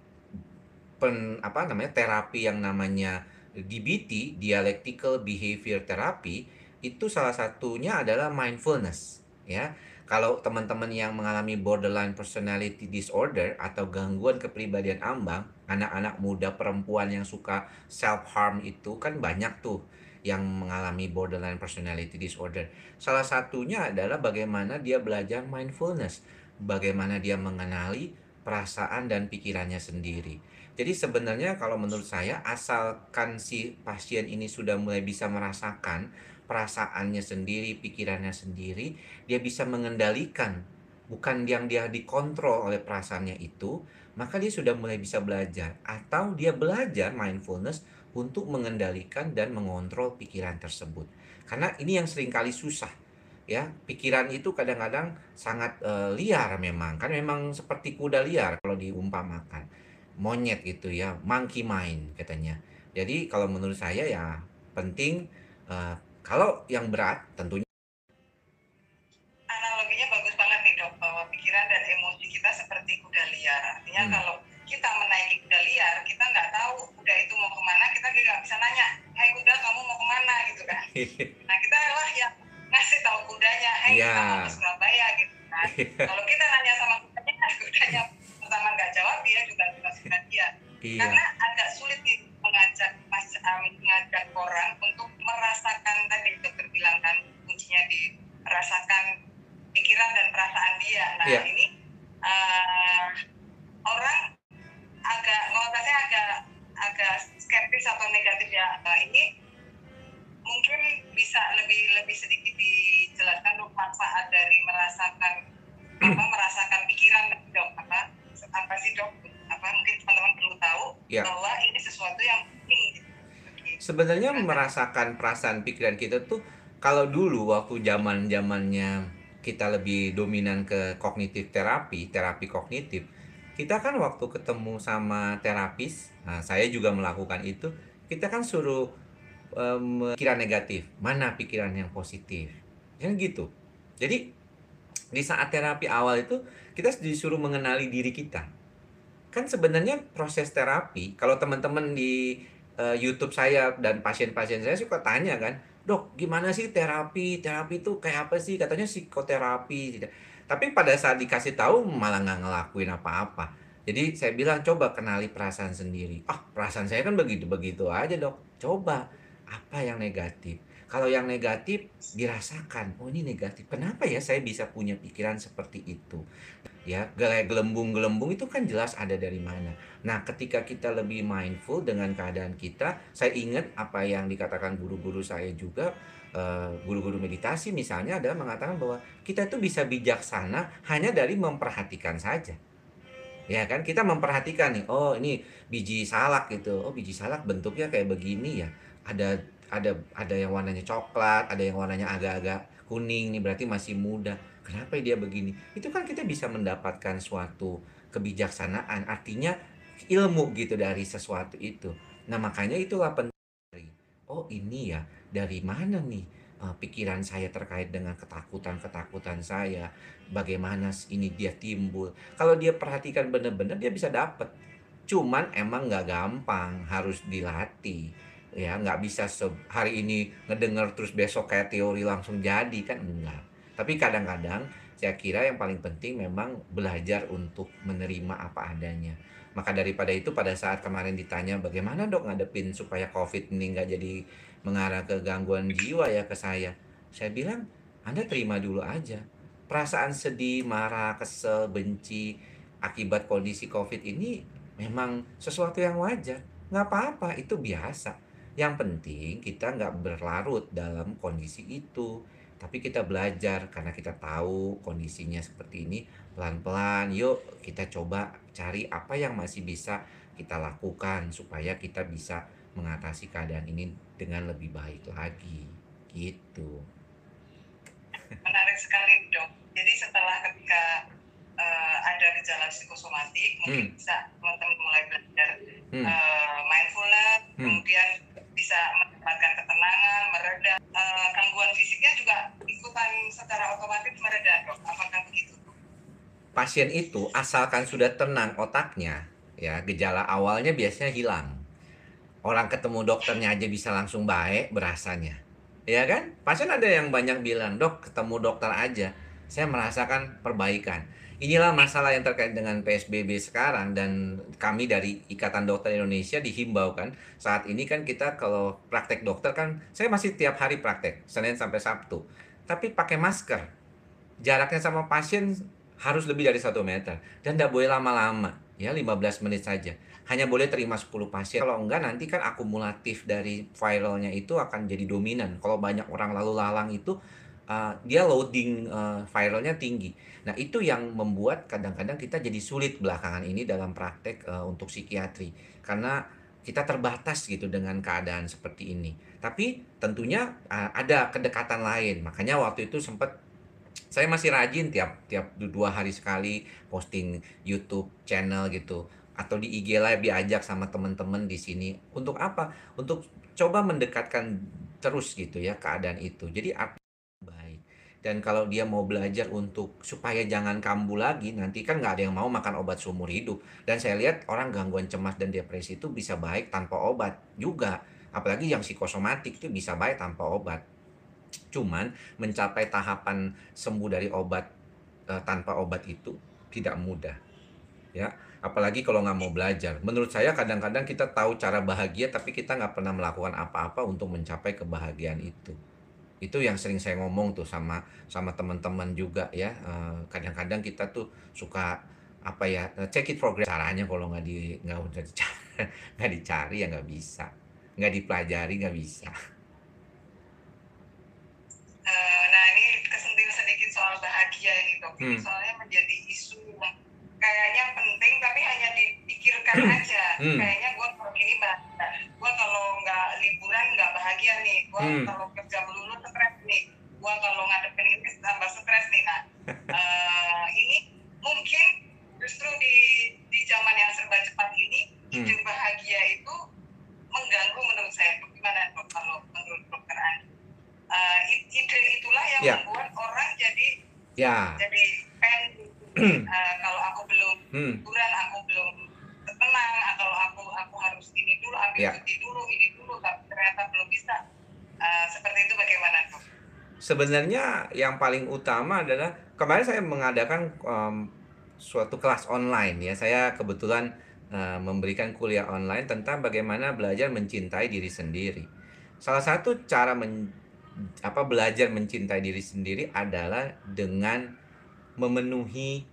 pen apa namanya terapi yang namanya DBT dialectical behavior therapy itu salah satunya adalah mindfulness ya. Kalau teman-teman yang mengalami borderline personality disorder atau gangguan kepribadian ambang, anak-anak muda perempuan yang suka self harm itu kan banyak tuh yang mengalami borderline personality disorder. Salah satunya adalah bagaimana dia belajar mindfulness, bagaimana dia mengenali perasaan dan pikirannya sendiri. Jadi sebenarnya kalau menurut saya asalkan si pasien ini sudah mulai bisa merasakan perasaannya sendiri, pikirannya sendiri, dia bisa mengendalikan bukan yang dia dikontrol oleh perasaannya itu, maka dia sudah mulai bisa belajar atau dia belajar mindfulness untuk mengendalikan dan mengontrol pikiran tersebut. Karena ini yang sering kali susah. Ya, pikiran itu kadang-kadang sangat uh, liar memang. Kan memang seperti kuda liar kalau diumpamakan. Monyet itu ya, monkey mind katanya. Jadi kalau menurut saya ya penting uh, kalau yang berat tentunya analoginya bagus banget nih dok bahwa pikiran dan emosi kita seperti kuda liar. Artinya hmm. kalau kita menaiki kuda liar, kita nggak tahu kuda itu mau ke mana, kita nggak bisa nanya, Hai kuda kamu mau ke mana gitu kan. Nah kita lah yang ngasih tahu kudanya, Hai yeah. kita mau ke Surabaya gitu kan. kalau kita nanya sama kudanya, kudanya pertama nggak jawab, dia juga juga sudah dia. Iya. Karena agak sulit nih mengajak mas um, mengajak orang untuk merasakan tadi dokter bilang kan kuncinya di merasakan pikiran dan perasaan dia. Nah yeah. ini uh, orang agak saya agak agak skeptis atau negatif ya. Nah, ini mungkin bisa lebih lebih sedikit dijelaskan dok manfaat dari merasakan apa merasakan pikiran dok apa apa sih dok? Apa mungkin teman-teman perlu tahu ya. bahwa ini sesuatu yang penting sebenarnya merasakan perasaan pikiran kita tuh kalau dulu waktu zaman zamannya kita lebih dominan ke kognitif terapi terapi kognitif kita kan waktu ketemu sama terapis nah saya juga melakukan itu kita kan suruh um, pikiran negatif. Mana pikiran yang positif? Kan gitu. Jadi di saat terapi awal itu kita disuruh mengenali diri kita. Kan sebenarnya proses terapi kalau teman-teman di uh, YouTube saya dan pasien-pasien saya suka tanya kan dok gimana sih terapi? Terapi itu kayak apa sih? Katanya psikoterapi. Tapi pada saat dikasih tahu malah nggak ngelakuin apa-apa. Jadi saya bilang coba kenali perasaan sendiri. Ah perasaan saya kan begitu begitu aja dok. Coba apa yang negatif kalau yang negatif dirasakan, oh ini negatif. Kenapa ya saya bisa punya pikiran seperti itu? Ya, gelembung-gelembung itu kan jelas ada dari mana. Nah, ketika kita lebih mindful dengan keadaan kita, saya ingat apa yang dikatakan guru-guru saya juga eh, guru-guru meditasi misalnya adalah mengatakan bahwa kita itu bisa bijaksana hanya dari memperhatikan saja ya kan kita memperhatikan nih oh ini biji salak gitu oh biji salak bentuknya kayak begini ya ada ada ada yang warnanya coklat, ada yang warnanya agak-agak kuning nih berarti masih muda. Kenapa dia begini? Itu kan kita bisa mendapatkan suatu kebijaksanaan, artinya ilmu gitu dari sesuatu itu. Nah, makanya itulah penting. Oh, ini ya, dari mana nih uh, pikiran saya terkait dengan ketakutan-ketakutan saya? Bagaimana ini dia timbul? Kalau dia perhatikan benar-benar dia bisa dapat. Cuman emang nggak gampang, harus dilatih ya nggak bisa hari ini ngedenger terus besok kayak teori langsung jadi kan? Enggak. Tapi kadang-kadang saya kira yang paling penting memang belajar untuk menerima apa adanya. Maka daripada itu pada saat kemarin ditanya bagaimana dok ngadepin supaya covid ini nggak jadi mengarah ke gangguan jiwa ya ke saya? Saya bilang anda terima dulu aja. Perasaan sedih marah kesel benci akibat kondisi covid ini memang sesuatu yang wajar. Nggak apa-apa itu biasa yang penting kita nggak berlarut dalam kondisi itu, tapi kita belajar karena kita tahu kondisinya seperti ini. Pelan-pelan, yuk kita coba cari apa yang masih bisa kita lakukan supaya kita bisa mengatasi keadaan ini dengan lebih baik lagi. Gitu. Menarik sekali, Dok. Jadi setelah ketika uh, ada gejala psikosomatik, mungkin hmm. bisa teman-teman mulai belajar hmm. uh, mindfulness, hmm. kemudian bisa mendapatkan ketenangan, mereda. Uh, gangguan fisiknya juga ikutan secara otomatis mereda, dok. Apakah begitu? Pasien itu asalkan sudah tenang otaknya, ya gejala awalnya biasanya hilang. Orang ketemu dokternya aja bisa langsung baik berasanya. Ya kan? Pasien ada yang banyak bilang, dok ketemu dokter aja, saya merasakan perbaikan inilah masalah yang terkait dengan PSBB sekarang dan kami dari Ikatan Dokter Indonesia dihimbau kan. Saat ini kan kita kalau praktek dokter kan saya masih tiap hari praktek Senin sampai Sabtu. Tapi pakai masker. Jaraknya sama pasien harus lebih dari satu meter. Dan tidak boleh lama-lama ya 15 menit saja. Hanya boleh terima 10 pasien. Kalau enggak nanti kan akumulatif dari viralnya itu akan jadi dominan. Kalau banyak orang lalu lalang itu uh, dia loading uh, viralnya tinggi. Nah itu yang membuat kadang-kadang kita jadi sulit belakangan ini dalam praktek uh, untuk psikiatri karena kita terbatas gitu dengan keadaan seperti ini. Tapi tentunya uh, ada kedekatan lain. Makanya waktu itu sempat saya masih rajin tiap tiap dua hari sekali posting YouTube channel gitu atau di IG live diajak sama teman-teman di sini untuk apa? Untuk coba mendekatkan terus gitu ya keadaan itu. Jadi dan kalau dia mau belajar untuk supaya jangan kambuh lagi nanti kan nggak ada yang mau makan obat seumur hidup. Dan saya lihat orang gangguan cemas dan depresi itu bisa baik tanpa obat juga. Apalagi yang psikosomatik itu bisa baik tanpa obat. Cuman mencapai tahapan sembuh dari obat e, tanpa obat itu tidak mudah ya. Apalagi kalau nggak mau belajar. Menurut saya kadang-kadang kita tahu cara bahagia tapi kita nggak pernah melakukan apa-apa untuk mencapai kebahagiaan itu itu yang sering saya ngomong tuh sama sama teman-teman juga ya. Kadang-kadang kita tuh suka apa ya check it progress caranya kalau nggak di nggak udah dicari nggak dicari ya nggak bisa. Nggak dipelajari nggak bisa. Uh, nah ini kesentil sedikit soal bahagia ini dok. Hmm. soalnya menjadi isu kayaknya penting tapi hanya dipikirkan aja. Hmm. kayaknya gue kalau ini gue kalau nggak liburan nggak bahagia nih. Gue hmm. kalau kerja melulu gue kalau ngadepin ini tambah stres nih nah uh, ini mungkin justru di di zaman yang serba cepat ini hmm. ide bahagia itu mengganggu menurut saya gimana dok kalau menurut dokter Andi uh, ide itulah yang yeah. membuat orang jadi yeah. jadi pengen uh, kalau aku belum hmm. aku belum tenang kalau aku aku harus ini dulu ambil yeah. cuti dulu ini dulu tapi ternyata belum bisa Uh, seperti itu bagaimana dok? Sebenarnya yang paling utama adalah kemarin saya mengadakan um, suatu kelas online ya. Saya kebetulan uh, memberikan kuliah online tentang bagaimana belajar mencintai diri sendiri. Salah satu cara men, apa belajar mencintai diri sendiri adalah dengan memenuhi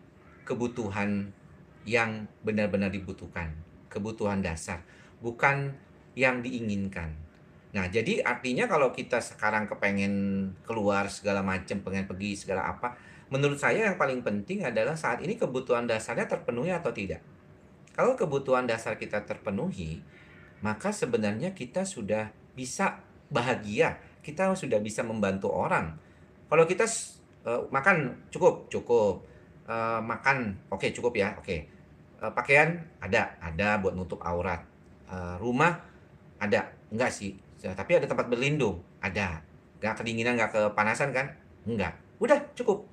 kebutuhan yang benar-benar dibutuhkan, kebutuhan dasar, bukan yang diinginkan. Nah, jadi artinya kalau kita sekarang kepengen keluar segala macam, pengen pergi segala apa, menurut saya yang paling penting adalah saat ini kebutuhan dasarnya terpenuhi atau tidak. Kalau kebutuhan dasar kita terpenuhi, maka sebenarnya kita sudah bisa bahagia, kita sudah bisa membantu orang. Kalau kita uh, makan cukup, cukup. Uh, makan oke okay, cukup ya, oke. Okay. Uh, pakaian ada, ada buat nutup aurat. Uh, rumah ada, enggak sih tapi ada tempat berlindung. Ada. Nggak kedinginan nggak kepanasan kan? Enggak udah cukup.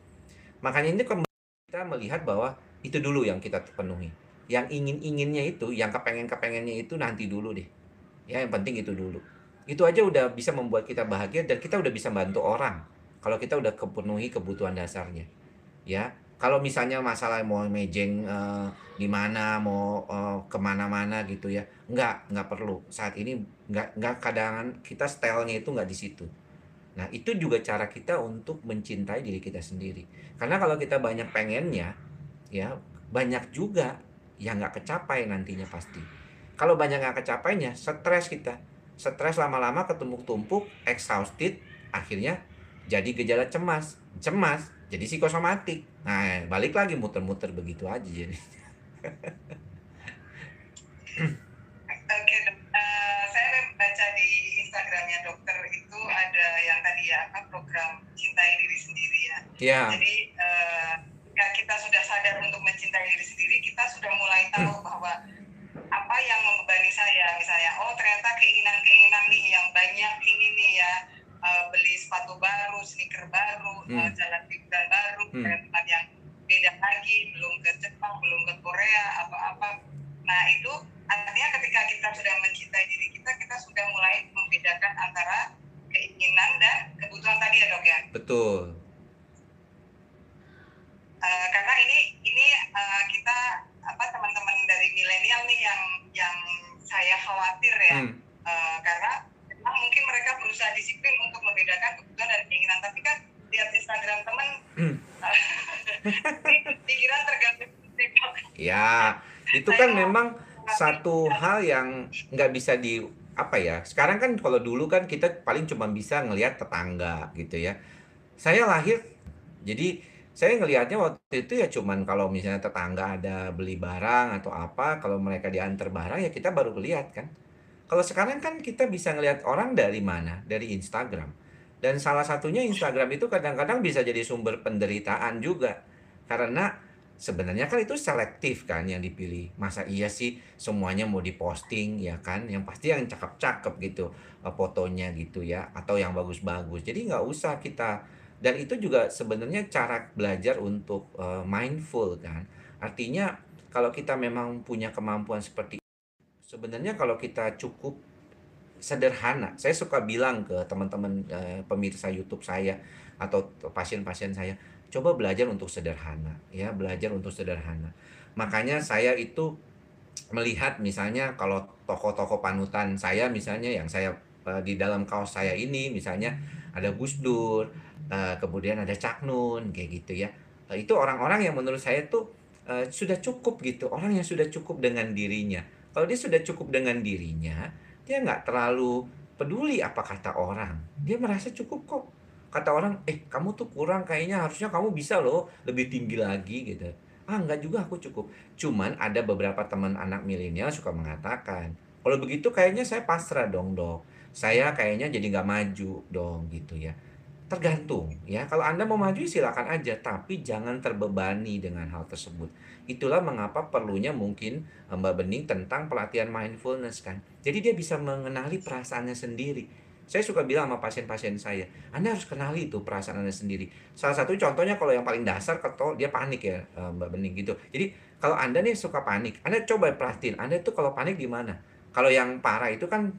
Makanya ini kita melihat bahwa itu dulu yang kita penuhi. Yang ingin inginnya itu yang kepengen kepengennya itu nanti dulu deh. Ya yang penting itu dulu. Itu aja udah bisa membuat kita bahagia dan kita udah bisa bantu orang. Kalau kita udah kepenuhi kebutuhan dasarnya. Ya kalau misalnya masalah mau mejeng uh, di mana mau uh, ke mana-mana gitu ya nggak nggak perlu. Saat ini nggak nggak kadang kita stylenya itu nggak di situ. Nah itu juga cara kita untuk mencintai diri kita sendiri. Karena kalau kita banyak pengennya ya banyak juga yang nggak kecapai nantinya pasti. Kalau banyak nggak kecapainya stres kita. Stres lama-lama ketumpuk-tumpuk exhausted akhirnya jadi gejala cemas. Cemas jadi psikosomatik nah balik lagi muter-muter begitu aja jadi Oke, uh, saya baca di Instagramnya dokter itu ada yang tadi ya apa program cintai diri sendiri ya. Yeah. Jadi uh, kita sudah sadar untuk mencintai diri sendiri, kita sudah mulai tahu hmm. bahwa apa yang membebani saya, misalnya, oh ternyata keinginan-keinginan nih yang banyak ini nih ya, uh, beli sepatu baru, sneaker baru, hmm. uh, jalan pikiran baru, hmm. tempat yang beda lagi, belum ke Jepang, belum ke Korea, apa-apa. Nah itu artinya ketika kita sudah mencintai diri kita, kita sudah mulai membedakan antara keinginan dan kebutuhan tadi ya dok ya. Betul. Memang satu hal yang nggak bisa di apa ya sekarang kan kalau dulu kan kita paling cuma bisa ngelihat tetangga gitu ya saya lahir jadi saya ngelihatnya waktu itu ya cuman kalau misalnya tetangga ada beli barang atau apa kalau mereka diantar barang ya kita baru lihat kan kalau sekarang kan kita bisa ngelihat orang dari mana? Dari Instagram. Dan salah satunya Instagram itu kadang-kadang bisa jadi sumber penderitaan juga. Karena sebenarnya kan itu selektif kan yang dipilih. Masa iya sih semuanya mau diposting ya kan? Yang pasti yang cakep-cakep gitu eh, fotonya gitu ya. Atau yang bagus-bagus. Jadi nggak usah kita. Dan itu juga sebenarnya cara belajar untuk uh, mindful kan. Artinya kalau kita memang punya kemampuan seperti Sebenarnya kalau kita cukup sederhana, saya suka bilang ke teman-teman eh, pemirsa YouTube saya atau pasien-pasien saya, coba belajar untuk sederhana, ya belajar untuk sederhana. Makanya saya itu melihat misalnya kalau toko-toko panutan saya misalnya yang saya eh, di dalam kaos saya ini misalnya ada Gus Dur, eh, kemudian ada Cak Nun kayak gitu ya. Eh, itu orang-orang yang menurut saya tuh sudah cukup gitu, orang yang sudah cukup dengan dirinya kalau dia sudah cukup dengan dirinya, dia nggak terlalu peduli apa kata orang. Dia merasa cukup kok. Kata orang, eh kamu tuh kurang kayaknya harusnya kamu bisa loh lebih tinggi lagi gitu. Ah nggak juga aku cukup. Cuman ada beberapa teman anak milenial suka mengatakan, kalau begitu kayaknya saya pasrah dong dok. Saya kayaknya jadi nggak maju dong gitu ya tergantung ya kalau anda mau maju silakan aja tapi jangan terbebani dengan hal tersebut itulah mengapa perlunya mungkin eh, mbak Bening tentang pelatihan mindfulness kan jadi dia bisa mengenali perasaannya sendiri saya suka bilang sama pasien-pasien saya anda harus kenali itu perasaan anda sendiri salah satu contohnya kalau yang paling dasar kalau dia panik ya eh, mbak Bening gitu jadi kalau anda nih suka panik anda coba perhatiin anda itu kalau panik di mana kalau yang parah itu kan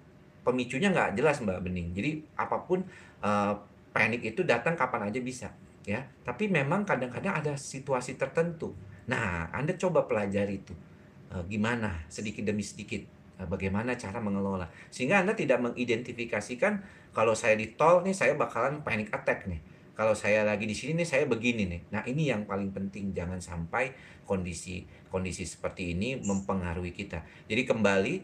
pemicunya nggak jelas Mbak Bening. Jadi apa pun uh, panik itu datang kapan aja bisa ya. Tapi memang kadang-kadang ada situasi tertentu. Nah, Anda coba pelajari itu. Uh, gimana sedikit demi sedikit bagaimana cara mengelola sehingga Anda tidak mengidentifikasikan kalau saya di tol nih saya bakalan panic attack nih. Kalau saya lagi di sini nih saya begini nih. Nah, ini yang paling penting jangan sampai kondisi kondisi seperti ini mempengaruhi kita. Jadi kembali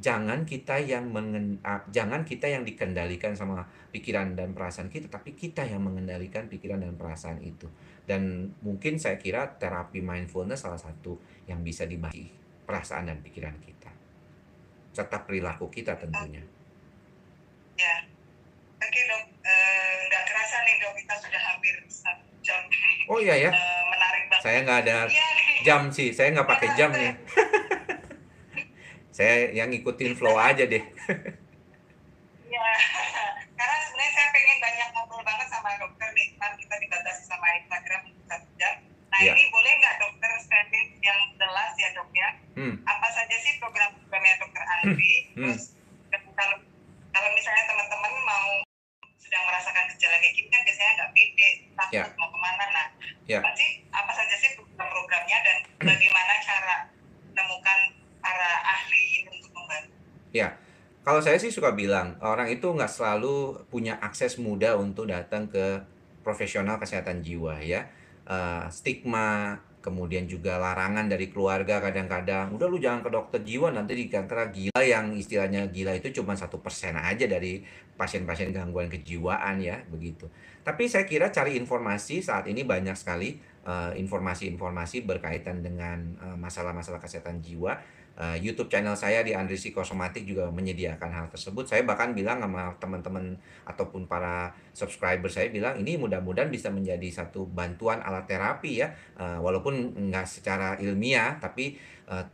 jangan kita yang mengen, uh, jangan kita yang dikendalikan sama pikiran dan perasaan kita tapi kita yang mengendalikan pikiran dan perasaan itu dan mungkin saya kira terapi mindfulness salah satu yang bisa dibagi perasaan dan pikiran kita serta perilaku kita tentunya. Ya. Oke dok. Uh, nggak kerasa nih dok kita sudah hampir satu jam. Oh iya ya. Uh, menarik banget. Saya nggak ada ya, jam sih. Saya nggak pakai jam nih. Saya yang ngikutin flow aja deh. Ya karena sebenarnya saya pengen banyak ngobrol banget sama dokter nih. Kan kita dibatasi sama Instagram satu jam. Nah Ya. ini boleh nggak dokter standing yang jelas ya dok ya? Hmm. Andri Hmm. terus kalau kalau misalnya teman-teman mau sedang merasakan gejala kayak gini kan biasanya nggak pede takut Ya. mau ke mana nah apa sih apa saja sih program-programnya dan bagaimana cara menemukan para ahli ini untuk membantu Ya, kalau saya sih suka bilang orang itu nggak selalu punya akses mudah untuk datang ke profesional kesehatan jiwa ya. Eh, stigma, kemudian juga larangan dari keluarga kadang-kadang. Udah lu jangan ke dokter jiwa nanti dikira gila yang istilahnya gila itu cuma satu persen aja dari pasien-pasien gangguan kejiwaan ya begitu. Tapi saya kira cari informasi saat ini banyak sekali eh, informasi-informasi berkaitan dengan eh, masalah-masalah kesehatan jiwa. Uh, YouTube channel saya di Andri Psikosomatik juga menyediakan hal tersebut. Saya bahkan bilang sama teman-teman ataupun para subscriber saya bilang ini mudah-mudahan bisa menjadi satu bantuan alat terapi ya, Uh, walaupun nggak secara ilmiah, tapi uh,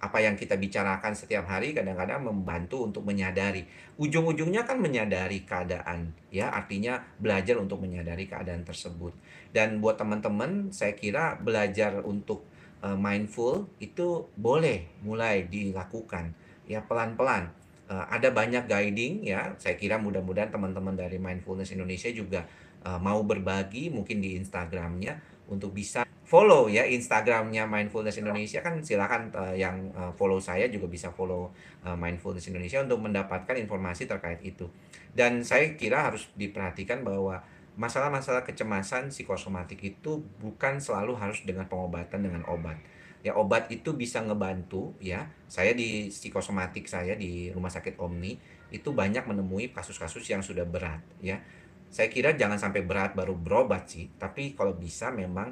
apa yang kita bicarakan setiap hari kadang-kadang membantu untuk menyadari. Ujung-ujungnya kan menyadari keadaan, ya artinya belajar untuk menyadari keadaan tersebut. Dan buat teman-teman, saya kira belajar untuk uh, mindful itu boleh mulai dilakukan ya pelan-pelan. Uh, ada banyak guiding ya. Saya kira mudah-mudahan teman-teman dari Mindfulness Indonesia juga uh, mau berbagi mungkin di Instagramnya untuk bisa follow ya Instagramnya Mindfulness Indonesia kan silakan uh, yang uh, follow saya juga bisa follow uh, Mindfulness Indonesia untuk mendapatkan informasi terkait itu. Dan saya kira harus diperhatikan bahwa masalah-masalah kecemasan psikosomatik itu bukan selalu harus dengan pengobatan dengan obat. Ya obat itu bisa ngebantu ya. Saya di psikosomatik saya di Rumah Sakit Omni itu banyak menemui kasus-kasus yang sudah berat ya. Saya kira jangan sampai berat baru berobat sih, tapi kalau bisa memang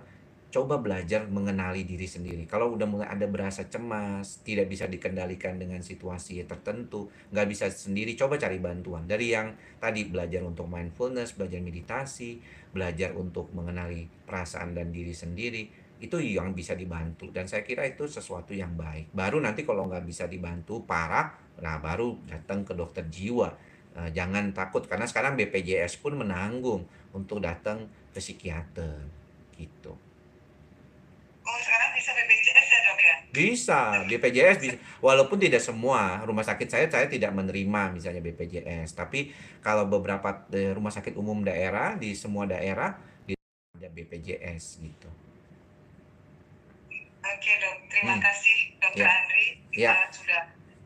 coba belajar mengenali diri sendiri. Kalau udah mulai ada berasa cemas, tidak bisa dikendalikan dengan situasi tertentu, nggak bisa sendiri, coba cari bantuan. Dari yang tadi belajar untuk mindfulness, belajar meditasi, belajar untuk mengenali perasaan dan diri sendiri, itu yang bisa dibantu. Dan saya kira itu sesuatu yang baik. Baru nanti kalau nggak bisa dibantu parah, nah baru datang ke dokter jiwa. Eh, jangan takut karena sekarang BPJS pun menanggung untuk datang ke psikiater gitu. Oh sekarang bisa BPJS ya dok ya Bisa, BPJS bisa. Walaupun tidak semua rumah sakit saya saya tidak menerima misalnya BPJS, tapi kalau beberapa eh, rumah sakit umum daerah di semua daerah di- ada BPJS gitu. Oke dok, terima Hmm. kasih dokter Ya. Andri. Kita Ya. sudah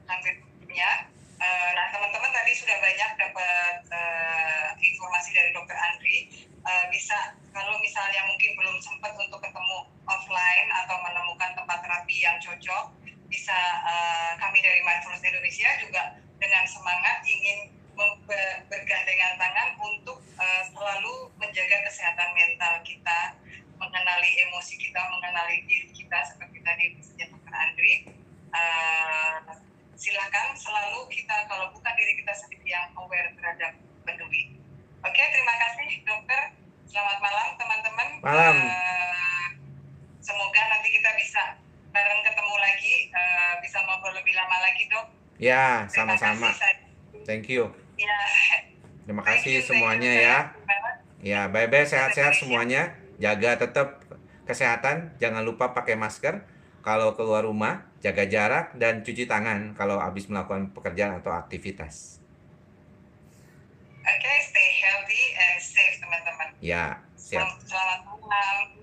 hampir punya. Eh, nah teman-teman tadi sudah banyak dapat eh, informasi dari dokter Andri. Eh, bisa kalau misalnya mungkin belum sempat untuk ketemu offline atau menemukan tempat terapi yang cocok, bisa eh, kami dari Mindfulness Indonesia juga dengan semangat ingin bergandengan tangan untuk eh, selalu menjaga kesehatan mental kita, mengenali emosi kita, mengenali diri kita seperti tadi Dokter Andri. Eh, silakan selalu kita kalau bukan diri kita sendiri yang aware terhadap peduli. Oke, terima kasih dokter. Selamat malam teman-teman. Malam. Eh, semoga nanti kita bisa bareng ketemu lagi, eh, bisa ngobrol lebih lama lagi dok. Ya, sama-sama. Thank you. Ya, Terima kasih you, semuanya you ya. Ya, bye-bye sehat-sehat semuanya. Jaga tetap kesehatan, jangan lupa pakai masker kalau keluar rumah, jaga jarak dan cuci tangan kalau habis melakukan pekerjaan atau aktivitas. Oke, okay, stay healthy and safe teman-teman. Ya, siap. Selamat malam.